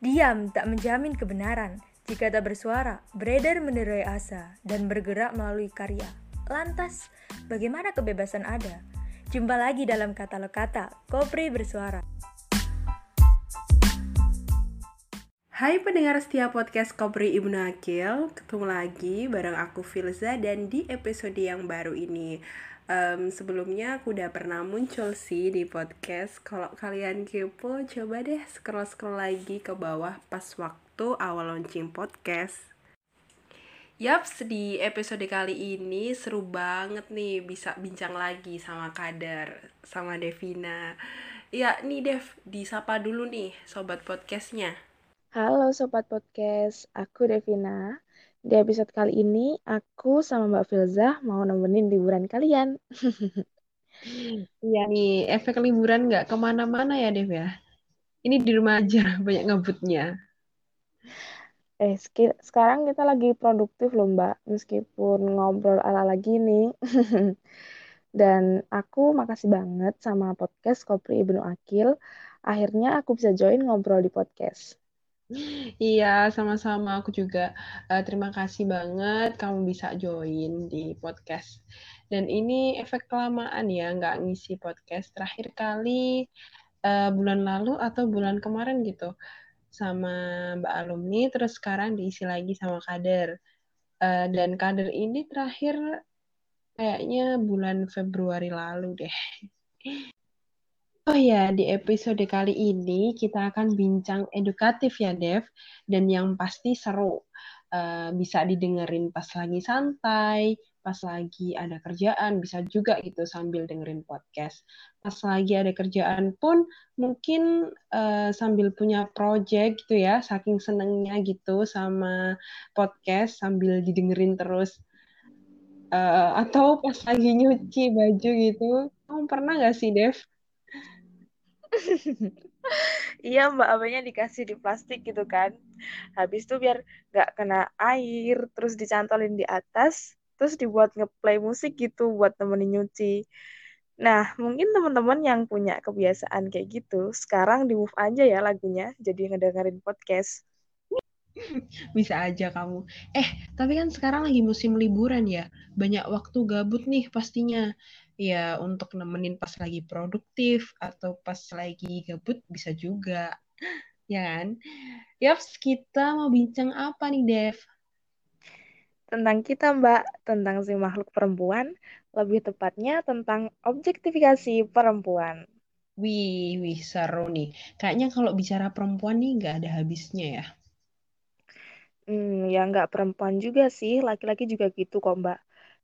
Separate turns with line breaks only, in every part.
Diam tak menjamin kebenaran. Jika tak bersuara, beredar menderai asa dan bergerak melalui karya. Lantas, bagaimana kebebasan ada? Jumpa lagi dalam katalog kata, Kopri bersuara.
Hai pendengar setia podcast Kopri Ibnu Akil, ketemu lagi bareng aku Filza dan di episode yang baru ini um, sebelumnya aku udah pernah muncul sih di podcast. Kalau kalian kepo, coba deh scroll-scroll lagi ke bawah pas waktu awal launching podcast. Yaps, di episode kali ini seru banget nih bisa bincang lagi sama Kadar, sama Devina. Ya, nih Dev, disapa dulu nih sobat podcastnya.
Halo Sobat Podcast, aku Devina. Di episode kali ini, aku sama Mbak Filza mau nemenin liburan kalian.
Iya nih, efek liburan nggak ke mana-mana ya Dev ya? Ini di rumah aja, banyak ngebutnya.
Eh, sekarang kita lagi produktif loh Mbak, meskipun ngobrol ala lagi nih. Dan aku makasih banget sama podcast Kopri Ibnu Akil. Akhirnya aku bisa join ngobrol di podcast.
Iya, sama-sama. Aku juga uh, terima kasih banget kamu bisa join di podcast. Dan ini efek kelamaan ya, nggak ngisi podcast terakhir kali uh, bulan lalu atau bulan kemarin gitu sama Mbak Alumni, terus sekarang diisi lagi sama kader. Uh, dan kader ini terakhir kayaknya bulan Februari lalu deh. Oh ya, di episode kali ini kita akan bincang edukatif ya, Dev. Dan yang pasti seru. Uh, bisa didengerin pas lagi santai, pas lagi ada kerjaan, bisa juga gitu sambil dengerin podcast. Pas lagi ada kerjaan pun mungkin uh, sambil punya project gitu ya, saking senengnya gitu sama podcast sambil didengerin terus. Uh, atau pas lagi nyuci baju gitu. Kamu pernah gak sih, Dev?
iya mbak apanya dikasih di plastik gitu kan. Habis itu biar nggak kena air terus dicantolin di atas terus dibuat ngeplay musik gitu buat nemenin nyuci. Nah mungkin teman-teman yang punya kebiasaan kayak gitu sekarang di move aja ya lagunya jadi ngedengerin podcast.
Bisa aja kamu. Eh tapi kan sekarang lagi musim liburan ya. Banyak waktu gabut nih pastinya ya untuk nemenin pas lagi produktif atau pas lagi gabut bisa juga. Ya kan? Yaps kita mau bincang apa nih Dev?
Tentang kita mbak. Tentang si makhluk perempuan. Lebih tepatnya tentang objektifikasi perempuan.
Wih wih seru nih. Kayaknya kalau bicara perempuan nih nggak ada habisnya ya.
Hmm, ya nggak perempuan juga sih, laki-laki juga gitu kok mbak.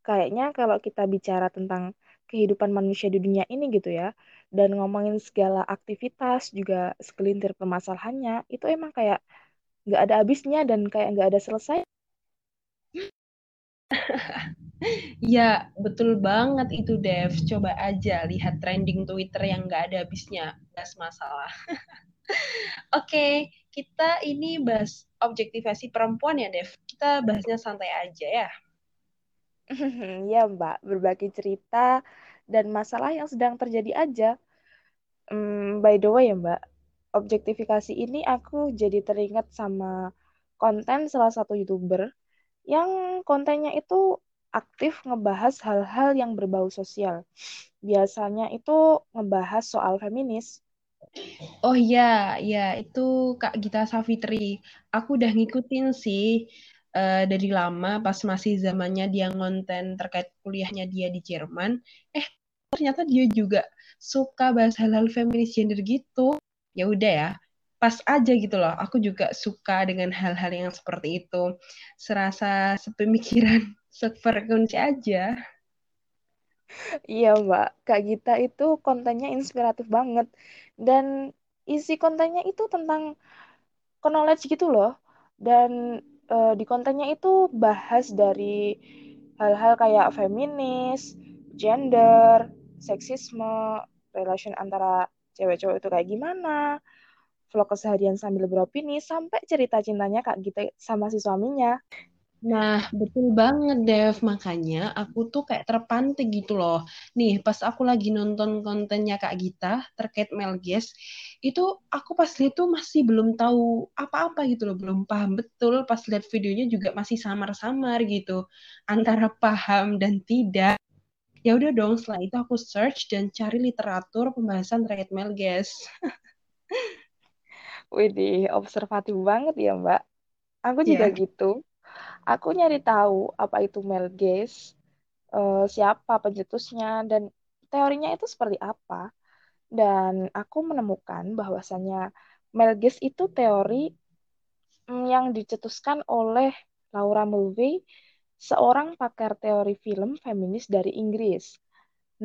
Kayaknya kalau kita bicara tentang kehidupan manusia di dunia ini gitu ya dan ngomongin segala aktivitas juga segelintir permasalahannya itu emang kayak nggak ada habisnya dan kayak nggak ada selesai
Ya, betul banget itu, Dev. Coba aja lihat trending Twitter yang nggak ada habisnya. Gas masalah. Oke, okay, kita ini bahas objektivasi perempuan ya, Dev. Kita bahasnya santai aja ya.
Iya Mbak, berbagi cerita dan masalah yang sedang terjadi aja. Um, by the way ya Mbak, objektifikasi ini aku jadi teringat sama konten salah satu YouTuber yang kontennya itu aktif ngebahas hal-hal yang berbau sosial. Biasanya itu ngebahas soal feminis.
Oh iya, ya itu Kak Gita Savitri. Aku udah ngikutin sih uh, dari lama pas masih zamannya dia ngonten terkait kuliahnya dia di Jerman eh ternyata dia juga suka bahas hal-hal feminis gender gitu. Ya udah ya pas aja gitu loh. Aku juga suka dengan hal-hal yang seperti itu. Serasa sepemikiran sefrekuensi aja.
Iya mbak, Kak Gita itu kontennya inspiratif banget. Dan isi kontennya itu tentang knowledge gitu loh. Dan uh, di kontennya itu bahas dari hal-hal kayak feminis, gender, seksisme, relation antara cewek-cewek itu kayak gimana, vlog keseharian sambil beropini, sampai cerita cintanya Kak gitu sama si suaminya.
Nah, betul banget, Dev. Makanya aku tuh kayak terpantik gitu loh. Nih, pas aku lagi nonton kontennya Kak Gita terkait Melges, itu aku pas lihat tuh masih belum tahu apa-apa gitu loh. Belum paham betul. Pas lihat videonya juga masih samar-samar gitu. Antara paham dan tidak. Ya udah dong, setelah itu aku search dan cari literatur pembahasan terkait Melges.
Widih, observatif banget ya, Mbak. Aku juga
Ya.
gitu. Aku nyari tahu apa itu male gaze, eh, siapa pencetusnya, dan teorinya itu seperti apa. Dan aku menemukan bahwasannya male gaze itu teori mm, yang dicetuskan oleh Laura Mulvey, seorang pakar teori film feminis dari Inggris.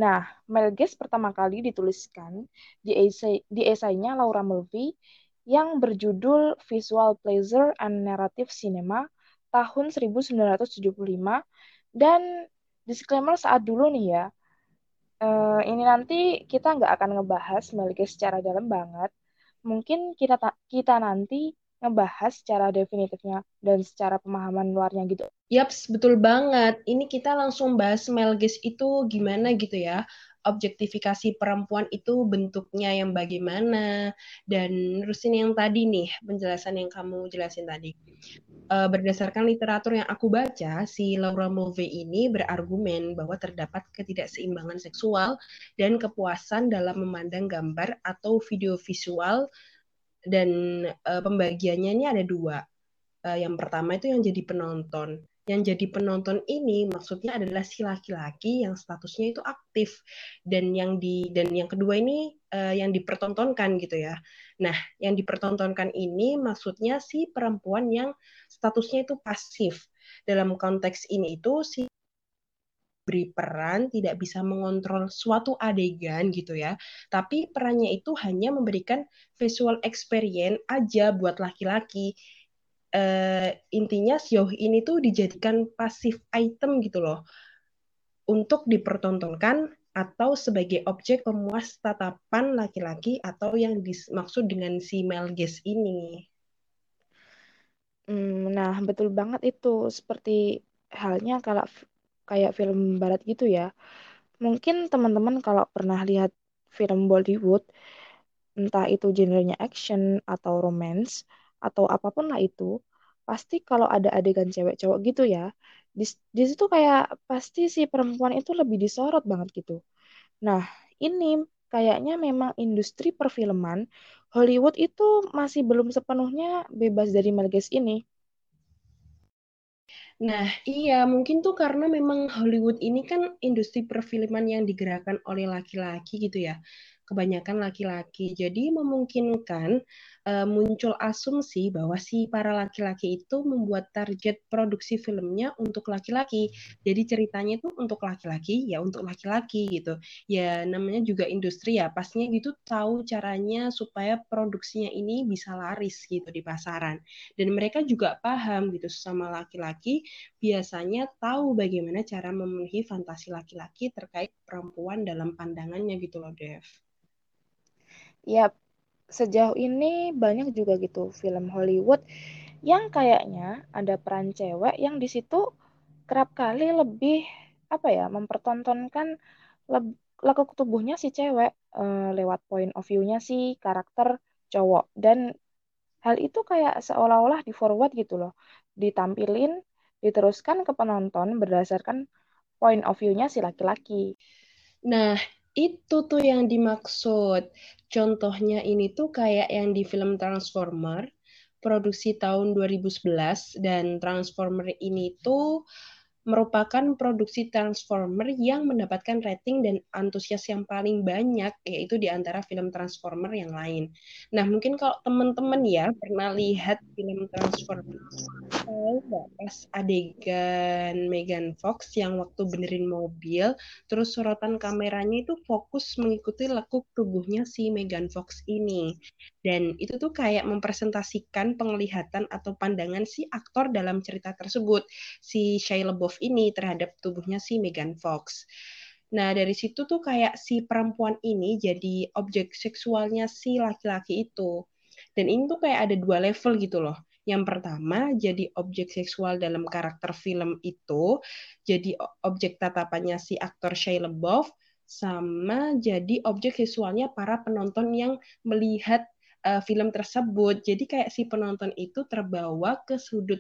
Nah, male gaze pertama kali dituliskan di esai di esainya Laura Mulvey yang berjudul Visual Pleasure and Narrative Cinema tahun 1975 dan disclaimer saat dulu nih ya eh, ini nanti kita nggak akan ngebahas Melike secara dalam banget mungkin kita kita nanti ngebahas secara definitifnya dan secara pemahaman luarnya gitu
Yaps, betul banget. Ini kita langsung bahas Melges itu gimana gitu ya. Objektifikasi perempuan itu bentuknya yang bagaimana. Dan terusin yang tadi nih, penjelasan yang kamu jelasin tadi. Uh, berdasarkan literatur yang aku baca, si Laura Mulvey ini berargumen bahwa terdapat ketidakseimbangan seksual dan kepuasan dalam memandang gambar atau video visual dan uh, pembagiannya ini ada dua. Uh, yang pertama itu yang jadi penonton yang jadi penonton ini maksudnya adalah si laki-laki yang statusnya itu aktif dan yang di dan yang kedua ini uh, yang dipertontonkan gitu ya. Nah, yang dipertontonkan ini maksudnya si perempuan yang statusnya itu pasif. Dalam konteks ini itu si beri peran tidak bisa mengontrol suatu adegan gitu ya. Tapi perannya itu hanya memberikan visual experience aja buat laki-laki. Uh, intinya sejauh ini tuh dijadikan pasif item gitu loh. Untuk dipertontonkan atau sebagai objek pemuas tatapan laki-laki atau yang dimaksud dengan si male gaze ini.
Hmm, nah, betul banget itu. Seperti halnya kalau kayak film barat gitu ya. Mungkin teman-teman kalau pernah lihat film Bollywood, entah itu genrenya action atau romance atau apa pun lah itu, pasti kalau ada adegan cewek cowok gitu ya di, di situ kayak pasti si perempuan itu lebih disorot banget gitu. Nah ini kayaknya memang industri perfilman Hollywood itu masih belum sepenuhnya bebas dari malges ini.
Nah, iya, mungkin tuh karena memang Hollywood ini kan industri perfilman yang digerakkan oleh laki-laki gitu ya kebanyakan laki-laki. Jadi memungkinkan uh, muncul asumsi bahwa si para laki-laki itu membuat target produksi filmnya untuk laki-laki. Jadi ceritanya itu untuk laki-laki, ya untuk laki-laki gitu. Ya namanya juga industri ya, pastinya gitu tahu caranya supaya produksinya ini bisa laris gitu di pasaran. Dan mereka juga paham gitu sama laki-laki biasanya tahu bagaimana cara memenuhi fantasi laki-laki terkait perempuan dalam pandangannya gitu loh, Dev
ya sejauh ini banyak juga gitu film Hollywood yang kayaknya ada peran cewek yang di situ kerap kali lebih apa ya mempertontonkan lekuk tubuhnya si cewek uh, lewat point of view-nya si karakter cowok dan hal itu kayak seolah-olah di forward gitu loh ditampilin diteruskan ke penonton berdasarkan point of view-nya si laki-laki.
Nah, itu tuh yang dimaksud. Contohnya ini tuh kayak yang di film Transformer, produksi tahun 2011 dan Transformer ini tuh merupakan produksi Transformer yang mendapatkan rating dan antusias yang paling banyak, yaitu di antara film Transformer yang lain. Nah, mungkin kalau teman-teman ya pernah lihat film Transformer, pas adegan Megan Fox yang waktu benerin mobil, terus sorotan kameranya itu fokus mengikuti lekuk tubuhnya si Megan Fox ini. Dan itu tuh kayak mempresentasikan penglihatan atau pandangan si aktor dalam cerita tersebut, si Shia LaBeouf ini terhadap tubuhnya si Megan Fox. Nah, dari situ tuh kayak si perempuan ini jadi objek seksualnya si laki-laki itu. Dan ini tuh kayak ada dua level gitu loh. Yang pertama, jadi objek seksual dalam karakter film itu, jadi objek tatapannya si aktor Shia LaBeouf, sama jadi objek seksualnya para penonton yang melihat uh, film tersebut. Jadi kayak si penonton itu terbawa ke sudut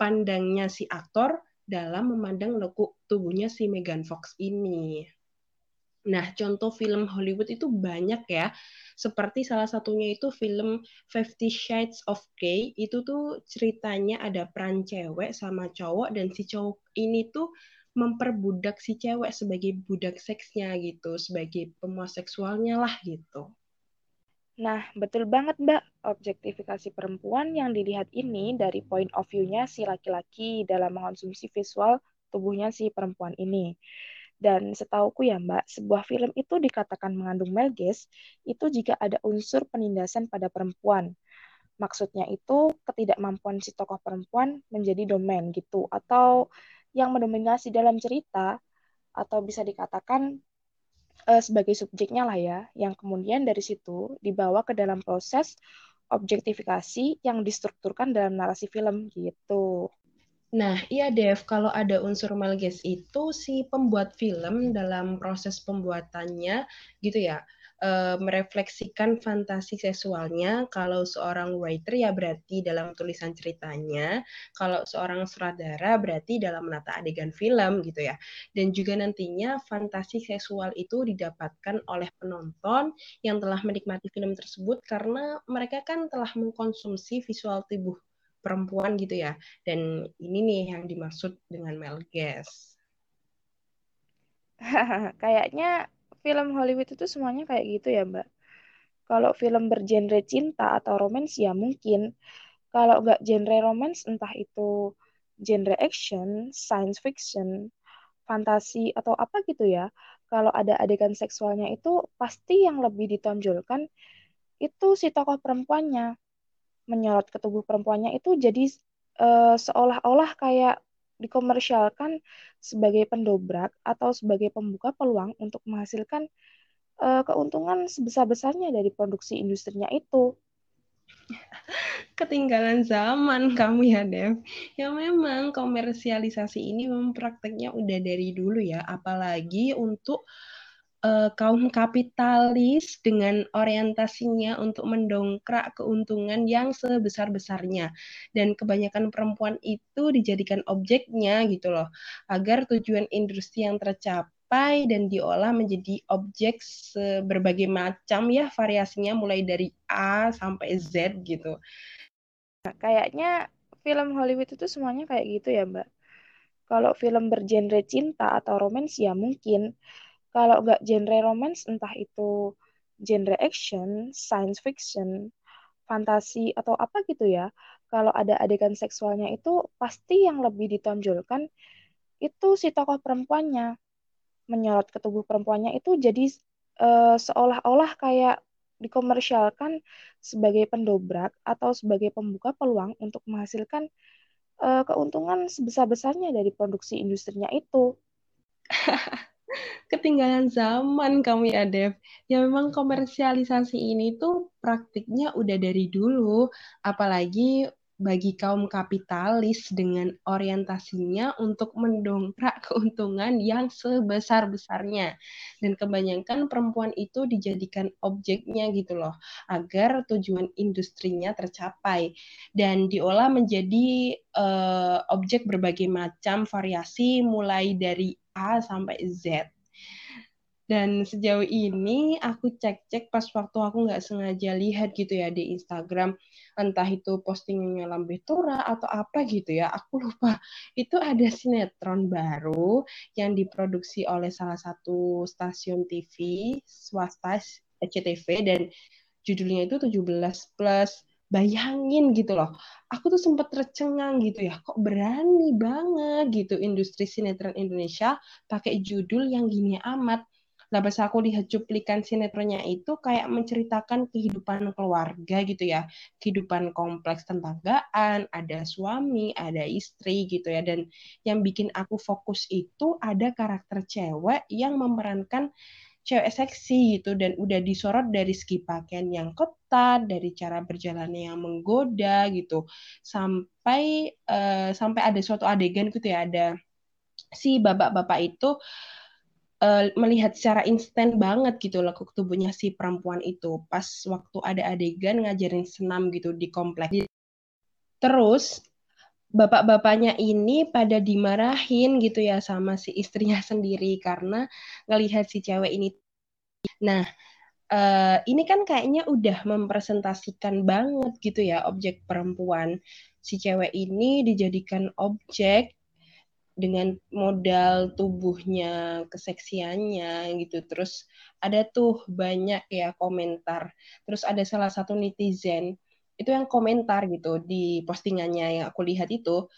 pandangnya si aktor dalam memandang lekuk tubuhnya si Megan Fox ini. Nah, contoh film Hollywood itu banyak ya. Seperti salah satunya itu film Fifty Shades of Grey. Itu tuh ceritanya ada peran cewek sama cowok dan si cowok ini tuh memperbudak si cewek sebagai budak seksnya gitu, sebagai pemuas seksualnya lah gitu.
Nah, betul banget Mbak. Objektifikasi perempuan yang dilihat ini dari point of view-nya si laki-laki dalam mengonsumsi visual tubuhnya si perempuan ini. Dan setauku ya Mbak, sebuah film itu dikatakan mengandung melges itu jika ada unsur penindasan pada perempuan. Maksudnya itu ketidakmampuan si tokoh perempuan menjadi domain gitu atau yang mendominasi dalam cerita atau bisa dikatakan uh, sebagai subjeknya lah ya, yang kemudian dari situ dibawa ke dalam proses objektifikasi yang distrukturkan dalam narasi film gitu.
Nah, iya Dev, kalau ada unsur malges itu si pembuat film dalam proses pembuatannya gitu ya, uh, merefleksikan fantasi seksualnya. Kalau seorang writer ya berarti dalam tulisan ceritanya, kalau seorang sutradara berarti dalam menata adegan film gitu ya. Dan juga nantinya fantasi seksual itu didapatkan oleh penonton yang telah menikmati film tersebut karena mereka kan telah mengkonsumsi visual tubuh perempuan gitu ya. Dan ini nih yang dimaksud dengan male gaze.
Kayaknya film Hollywood itu semuanya kayak gitu ya, Mbak. Kalau film bergenre cinta atau romance ya mungkin. Kalau nggak genre romance, entah itu genre action, science fiction, fantasi, atau apa gitu ya. Kalau ada adegan seksualnya itu pasti yang lebih ditonjolkan itu si tokoh perempuannya. Menyorot ke tubuh perempuannya itu jadi uh, seolah-olah kayak dikomersialkan sebagai pendobrak atau sebagai pembuka peluang untuk menghasilkan uh, keuntungan sebesar-besarnya dari produksi industrinya itu.
Ketinggalan zaman kamu ya, Dev. Ya memang komersialisasi ini memang prakteknya udah dari dulu ya, apalagi untuk uh, kaum kapitalis dengan orientasinya untuk mendongkrak keuntungan yang sebesar-besarnya. Dan kebanyakan perempuan itu dijadikan objeknya gitu loh, agar tujuan industri yang tercapai dan diolah menjadi objek berbagai macam ya variasinya mulai dari A sampai Z gitu.
Nah, kayaknya film Hollywood itu semuanya kayak gitu ya, Mbak. Kalau film bergenre cinta atau romance ya mungkin kalau nggak genre romance, entah itu genre action, science fiction, fantasi, atau apa gitu ya, kalau ada adegan seksualnya itu pasti yang lebih ditonjolkan itu si tokoh perempuannya. Menyorot ke tubuh perempuannya itu jadi uh, seolah-olah kayak dikomersialkan sebagai pendobrak atau sebagai pembuka peluang untuk menghasilkan uh, keuntungan sebesar-besarnya dari produksi industrinya itu.
ketinggalan zaman kamu ya Dev. Ya memang komersialisasi ini tuh praktiknya udah dari dulu, apalagi bagi kaum kapitalis dengan orientasinya untuk mendongkrak keuntungan yang sebesar-besarnya. Dan kebanyakan perempuan itu dijadikan objeknya gitu loh, agar tujuan industrinya tercapai dan diolah menjadi uh, objek berbagai macam variasi mulai dari A sampai Z. Dan sejauh ini aku cek-cek pas waktu aku nggak sengaja lihat gitu ya di Instagram, entah itu postingnya Lambe Tura atau apa gitu ya, aku lupa. Itu ada sinetron baru yang diproduksi oleh salah satu stasiun TV swasta SCTV dan judulnya itu 17 plus. Bayangin gitu loh. Aku tuh sempat tercengang gitu ya. Kok berani banget gitu industri sinetron Indonesia pakai judul yang gini amat Nah, pas aku lihat cuplikan sinetronnya itu kayak menceritakan kehidupan keluarga gitu ya. Kehidupan kompleks tetanggaan, ada suami, ada istri gitu ya. Dan yang bikin aku fokus itu ada karakter cewek yang memerankan cewek seksi gitu dan udah disorot dari segi pakaian yang ketat, dari cara berjalannya yang menggoda gitu. Sampai uh, sampai ada suatu adegan gitu ya ada si bapak-bapak itu uh, melihat secara instan banget gitu lekuk tubuhnya si perempuan itu pas waktu ada adegan ngajarin senam gitu di komplek. Terus bapak-bapaknya ini pada dimarahin gitu ya sama si istrinya sendiri karena ngelihat si cewek ini. Nah, uh, ini kan kayaknya udah mempresentasikan banget gitu ya objek perempuan. Si cewek ini dijadikan objek dengan modal tubuhnya, keseksiannya gitu. Terus ada tuh banyak ya komentar. Terus ada salah satu netizen itu yang komentar gitu di postingannya yang aku lihat itu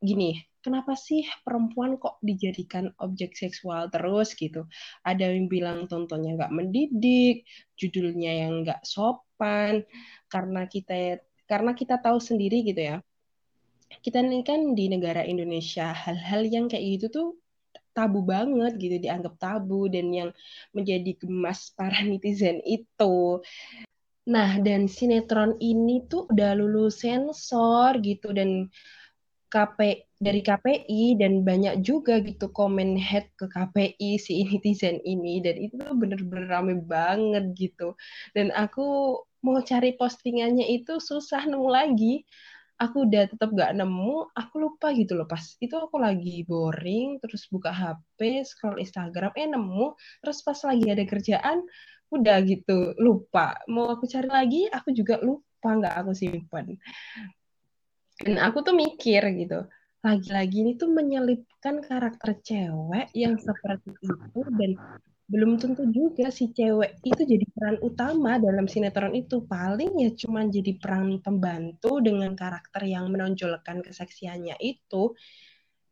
gini, kenapa sih perempuan kok dijadikan objek seksual terus gitu? Ada yang bilang tontonnya nggak mendidik, judulnya yang nggak sopan, karena kita karena kita tahu sendiri gitu ya kita nih kan di negara Indonesia hal-hal yang kayak gitu tuh tabu banget gitu dianggap tabu dan yang menjadi gemas para netizen itu. Nah, dan sinetron ini tuh udah lulus sensor gitu dan KP dari KPI dan banyak juga gitu komen head ke KPI si netizen ini dan itu tuh bener-bener rame banget gitu. Dan aku mau cari postingannya itu susah nemu lagi aku udah tetap gak nemu, aku lupa gitu loh pas itu aku lagi boring, terus buka HP, scroll Instagram, eh nemu, terus pas lagi ada kerjaan, udah gitu lupa. Mau aku cari lagi, aku juga lupa nggak aku simpan. Dan aku tuh mikir gitu, lagi-lagi ini tuh menyelipkan karakter cewek yang seperti itu dan belum tentu juga si cewek itu jadi peran utama dalam sinetron itu. Paling ya cuma jadi peran pembantu dengan karakter yang menonjolkan keseksiannya itu.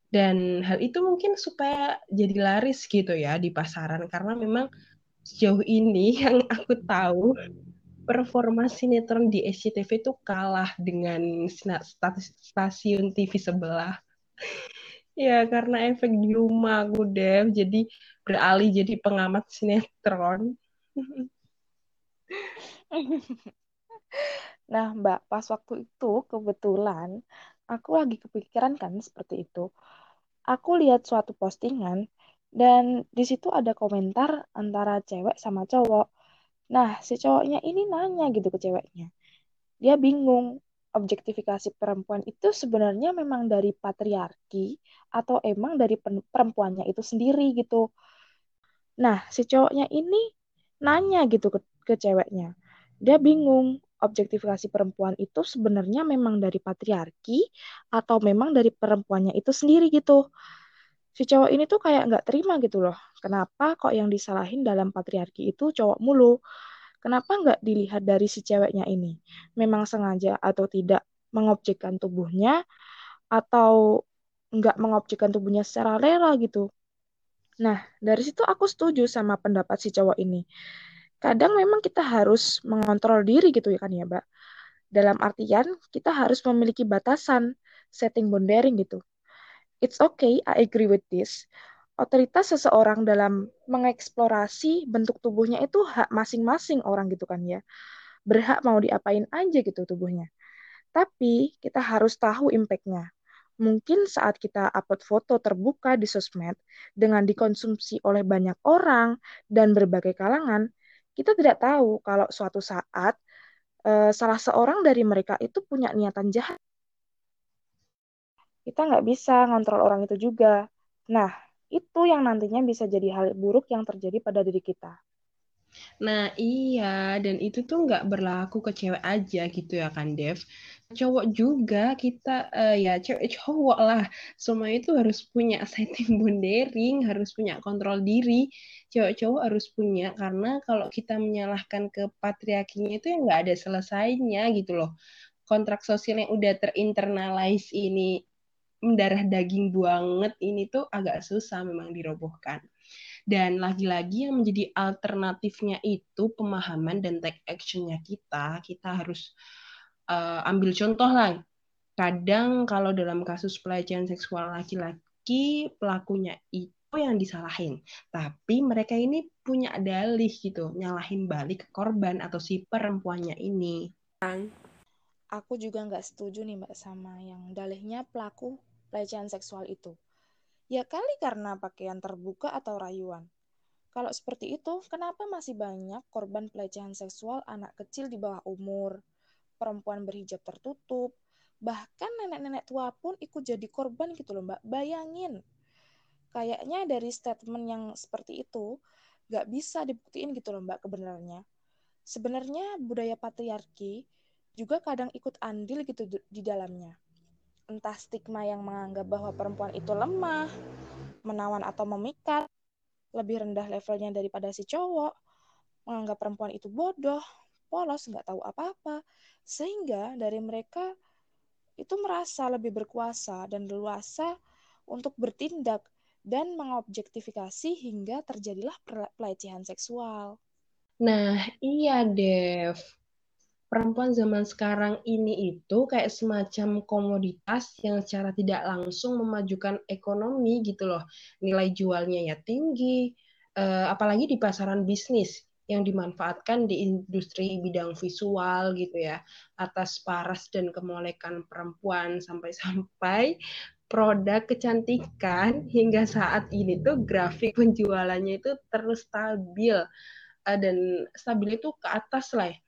Dan hal itu mungkin supaya jadi laris gitu ya di pasaran. Karena memang sejauh ini yang aku tahu performa sinetron di SCTV itu kalah dengan stasiun TV sebelah. Ya karena efek di rumah aku Dev jadi beralih jadi pengamat sinetron.
Nah, Mbak, pas waktu itu kebetulan aku lagi kepikiran kan seperti itu. Aku lihat suatu postingan dan di situ ada komentar antara cewek sama cowok. Nah, si cowoknya ini nanya gitu ke ceweknya. Dia bingung objektifikasi perempuan itu sebenarnya memang dari patriarki atau emang dari perempuannya itu sendiri gitu. Nah, si cowoknya ini nanya gitu ke, ke ceweknya. Dia bingung objektifikasi perempuan itu sebenarnya memang dari patriarki atau memang dari perempuannya itu sendiri gitu. Si cowok ini tuh kayak nggak terima gitu loh. Kenapa kok yang disalahin dalam patriarki itu cowok mulu? Kenapa nggak dilihat dari si ceweknya ini? Memang sengaja atau tidak mengobjekkan tubuhnya atau nggak mengobjekkan tubuhnya secara rela gitu. Nah, dari situ aku setuju sama pendapat si cowok ini. Kadang memang kita harus mengontrol diri gitu ya kan ya, Mbak. Dalam artian kita harus memiliki batasan, setting boundary gitu. It's okay, I agree with this. Otoritas seseorang dalam mengeksplorasi bentuk tubuhnya itu hak masing-masing orang gitu kan ya. Berhak mau diapain aja gitu tubuhnya. Tapi kita harus tahu impact-nya mungkin saat kita upload foto terbuka di sosmed dengan dikonsumsi oleh banyak orang dan berbagai kalangan, kita tidak tahu kalau suatu saat uh, salah seorang dari mereka itu punya niatan jahat. Kita nggak bisa ngontrol orang itu juga. Nah, itu yang nantinya bisa jadi hal buruk yang terjadi pada diri kita.
Nah, iya, dan itu tuh nggak berlaku ke cewek aja gitu ya kan, Dev. Cowok juga kita, uh, ya cewek cowok lah, semua itu harus punya setting bondering, harus punya kontrol diri. Cewek cowok harus punya, karena kalau kita menyalahkan ke patriarkinya itu ya nggak ada selesainya gitu loh. Kontrak sosial yang udah terinternalize ini, mendarah daging banget, ini tuh agak susah memang dirobohkan. Dan lagi-lagi yang menjadi alternatifnya itu pemahaman dan take actionnya kita. Kita harus uh, ambil contoh lah. Kadang kalau dalam kasus pelecehan seksual laki-laki, pelakunya itu yang disalahin. Tapi mereka ini punya dalih gitu, nyalahin balik ke korban atau si perempuannya ini.
Aku juga nggak setuju nih Mbak sama yang dalihnya pelaku pelecehan seksual itu. Ya kali karena pakaian terbuka atau rayuan. Kalau seperti itu, kenapa masih banyak korban pelecehan seksual anak kecil di bawah umur, perempuan berhijab tertutup, bahkan nenek-nenek tua pun ikut jadi korban gitu loh mbak. Bayangin, kayaknya dari statement yang seperti itu nggak bisa dibuktiin gitu loh mbak kebenarannya. Sebenarnya budaya patriarki juga kadang ikut andil gitu di dalamnya. Entah stigma yang menganggap bahwa perempuan itu lemah, menawan atau memikat, lebih rendah levelnya daripada si cowok, menganggap perempuan itu bodoh, polos, nggak tahu apa-apa, sehingga dari mereka itu merasa lebih berkuasa dan leluasa untuk bertindak dan mengobjektifikasi hingga terjadilah pelecehan seksual.
Nah, iya, Dev. Perempuan zaman sekarang ini itu kayak semacam komoditas yang secara tidak langsung memajukan ekonomi gitu loh. Nilai jualnya ya tinggi, uh, apalagi di pasaran bisnis yang dimanfaatkan di industri bidang visual gitu ya atas paras dan kemolekan perempuan sampai-sampai produk kecantikan hingga saat ini tuh grafik penjualannya itu terus stabil uh, dan stabil itu ke atas lah ya.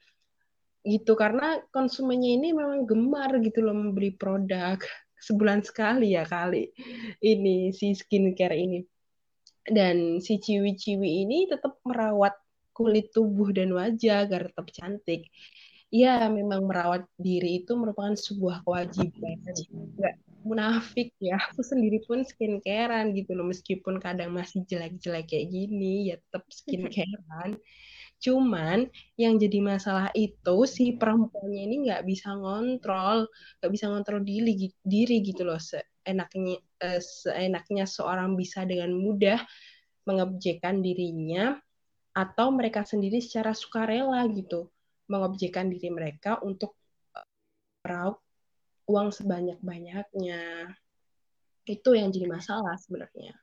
Gitu karena konsumennya ini memang gemar gitu loh membeli produk sebulan sekali ya kali ini si skincare ini. Dan si ciwi-ciwi ini tetap merawat kulit tubuh dan wajah agar tetap cantik. Ya memang merawat diri itu merupakan sebuah kewajiban. Nggak munafik ya aku sendiri pun skincarean gitu loh meskipun kadang masih jelek-jelek kayak gini ya tetap skincarean cuman yang jadi masalah itu si perempuannya ini nggak bisa ngontrol nggak bisa ngontrol diri diri gitu loh seenaknya eh, seenaknya seorang bisa dengan mudah mengobjekkan dirinya atau mereka sendiri secara sukarela gitu mengobjekkan diri mereka untuk eh, meraup uang sebanyak-banyaknya. Itu yang jadi masalah sebenarnya.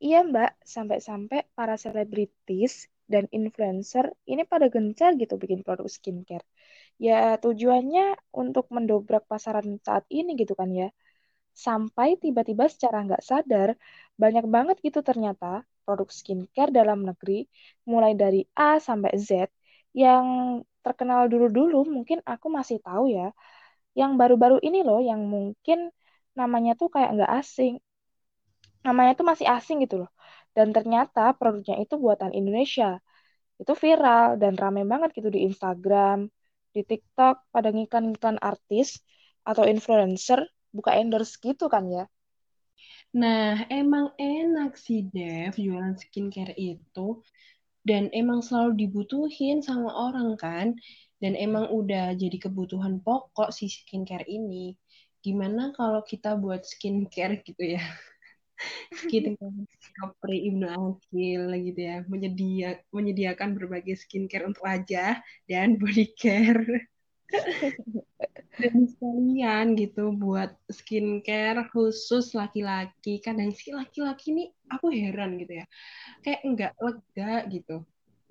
Iya mbak, sampai-sampai para selebritis dan influencer ini pada gencar gitu bikin produk skincare. Ya tujuannya untuk mendobrak pasaran saat ini gitu kan ya. Sampai tiba-tiba secara nggak sadar, banyak banget gitu ternyata produk skincare dalam negeri, mulai dari A sampai Z, yang terkenal dulu-dulu mungkin aku masih tahu ya, yang baru-baru ini loh yang mungkin namanya tuh kayak nggak asing namanya tuh masih asing gitu loh dan ternyata produknya itu buatan Indonesia itu viral dan rame banget gitu di Instagram di TikTok pada ngiklan-ngiklan artis atau influencer buka endorse gitu kan ya
Nah, emang enak sih, Dev, jualan skincare itu. Dan emang selalu dibutuhin sama orang kan dan emang udah jadi kebutuhan pokok si skincare ini. Gimana kalau kita buat skincare gitu ya? skincare Capri Ibnu Akil gitu ya, menyedia menyediakan berbagai skincare untuk wajah dan body care. dan sekalian gitu buat skincare khusus laki-laki. Kadang si laki-laki ini aku heran gitu ya. Kayak enggak lega gitu.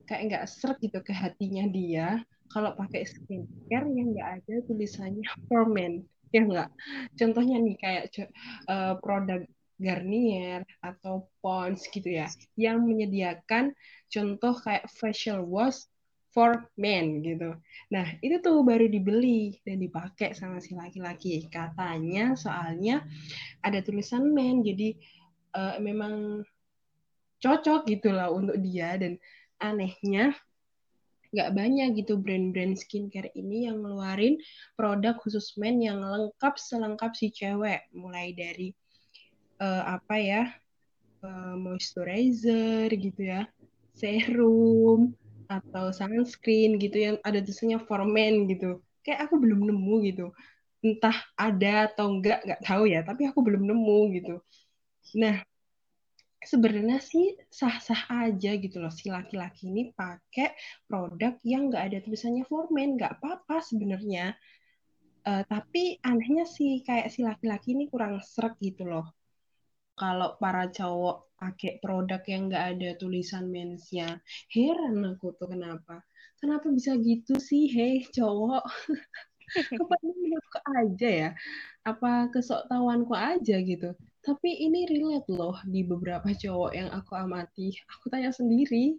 Kayak enggak serak gitu ke hatinya dia kalau pakai skincare yang nggak ada tulisannya for men ya nggak? Contohnya nih kayak uh, produk Garnier atau Pond's gitu ya yang menyediakan contoh kayak facial wash for men gitu. Nah, itu tuh baru dibeli dan dipakai sama si laki-laki. Katanya soalnya ada tulisan men, jadi uh, memang cocok gitu lah untuk dia dan anehnya nggak banyak gitu brand-brand skincare ini yang ngeluarin produk khusus men yang lengkap selengkap si cewek mulai dari uh, apa ya uh, moisturizer gitu ya serum atau sunscreen gitu yang ada tulisannya for men gitu. Kayak aku belum nemu gitu. Entah ada atau enggak nggak tahu ya tapi aku belum nemu gitu. Nah sebenarnya sih sah-sah aja gitu loh. Si laki-laki ini pakai produk yang nggak ada tulisannya for men nggak apa-apa sebenarnya. Uh, tapi anehnya sih kayak si laki-laki ini kurang serak gitu loh kalau para cowok pakai produk yang nggak ada tulisan mensnya. Heran aku tuh kenapa. Kenapa bisa gitu sih, hei cowok? Apa ini menurutku aja ya? Apa kesok tahuanku aja gitu? Tapi ini relate loh di beberapa cowok yang aku amati. Aku tanya sendiri.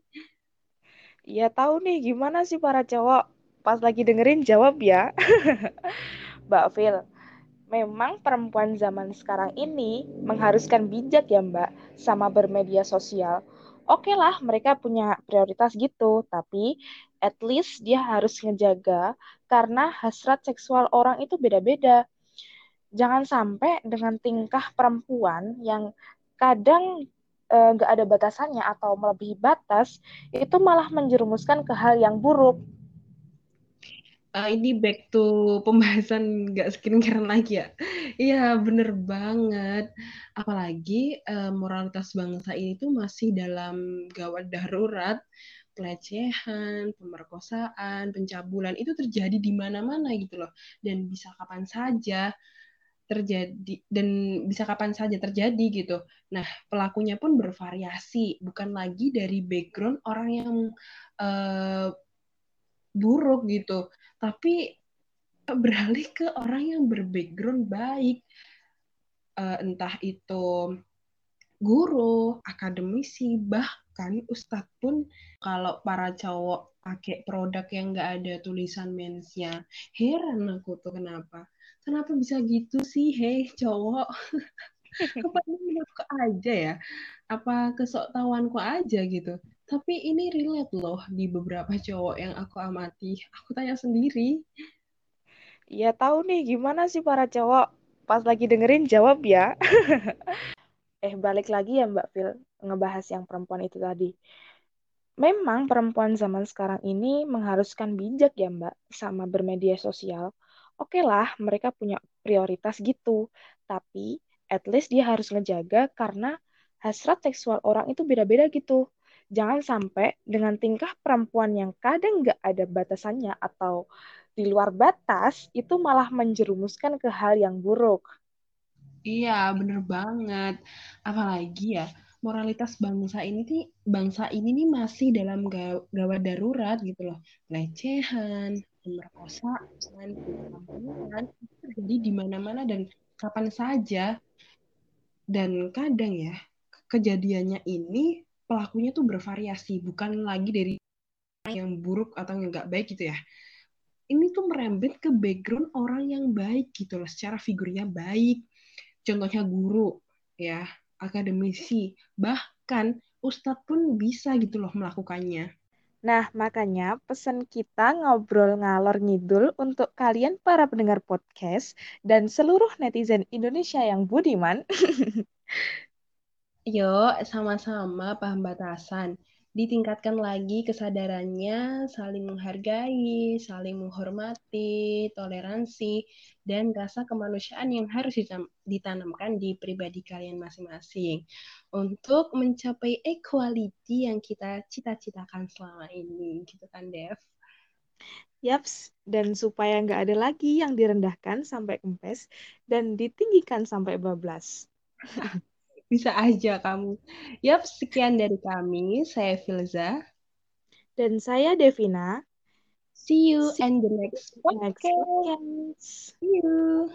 Ya tahu nih gimana sih para cowok. Pas lagi dengerin jawab ya. Mbak Phil, memang perempuan zaman sekarang ini mengharuskan bijak ya Mbak sama bermedia sosial. Oke okay lah mereka punya prioritas gitu, tapi at least dia harus ngejaga karena hasrat seksual orang itu beda-beda. Jangan sampai dengan tingkah perempuan yang kadang eh, nggak uh, ada batasannya atau melebihi batas, itu malah menjerumuskan ke hal yang buruk
uh, ini back to pembahasan nggak skincare lagi ya. Iya bener banget. Apalagi uh, moralitas bangsa ini tuh masih dalam gawat darurat. Pelecehan, pemerkosaan, pencabulan itu terjadi di mana-mana gitu loh. Dan bisa kapan saja terjadi dan bisa kapan saja terjadi gitu. Nah, pelakunya pun bervariasi, bukan lagi dari background orang yang uh, buruk gitu tapi beralih ke orang yang berbackground baik uh, entah itu guru, akademisi, bahkan ustadz pun kalau para cowok pakai produk yang nggak ada tulisan mensnya, heran aku tuh kenapa. Kenapa bisa gitu sih, hei cowok? Apa menurutku aja ya? Apa kesok tahuanku aja gitu? Tapi ini relate loh di beberapa cowok yang aku amati. Aku tanya sendiri.
Ya tahu nih gimana sih para cowok. Pas lagi dengerin jawab ya. eh balik lagi ya Mbak Phil ngebahas yang perempuan itu tadi. Memang perempuan zaman sekarang ini mengharuskan bijak ya Mbak sama bermedia sosial. Oke lah mereka punya prioritas gitu. Tapi at least dia harus ngejaga karena hasrat seksual orang itu beda-beda gitu jangan sampai dengan tingkah perempuan yang kadang nggak ada batasannya atau di luar batas itu malah menjerumuskan ke hal yang buruk.
Iya, bener banget. Apalagi ya, moralitas bangsa ini nih bangsa ini nih masih dalam gawat darurat gitu loh. Pelecehan, pemerkosaan, pencabulan terjadi di mana-mana dan kapan saja. Dan kadang ya, kejadiannya ini pelakunya tuh bervariasi, bukan lagi dari yang buruk atau yang nggak baik gitu ya. Ini tuh merembet ke background orang yang baik gitu loh, secara figurnya baik. Contohnya guru, ya, akademisi, bahkan ustadz pun bisa gitu loh melakukannya.
Nah, makanya pesan kita ngobrol ngalor ngidul untuk kalian para pendengar podcast dan seluruh netizen Indonesia yang budiman.
Yuk, sama-sama paham batasan. Ditingkatkan lagi kesadarannya, saling menghargai, saling menghormati, toleransi, dan rasa kemanusiaan yang harus ditanamkan di pribadi kalian masing-masing untuk mencapai equality yang kita cita-citakan selama ini, gitu kan, Dev?
Yaps, dan supaya nggak ada lagi yang direndahkan sampai kempes dan ditinggikan sampai bablas.
Bisa aja kamu. Yap, sekian dari kami. Saya Filza.
Dan saya Devina.
See you See and the next podcast. Next podcast.
See you.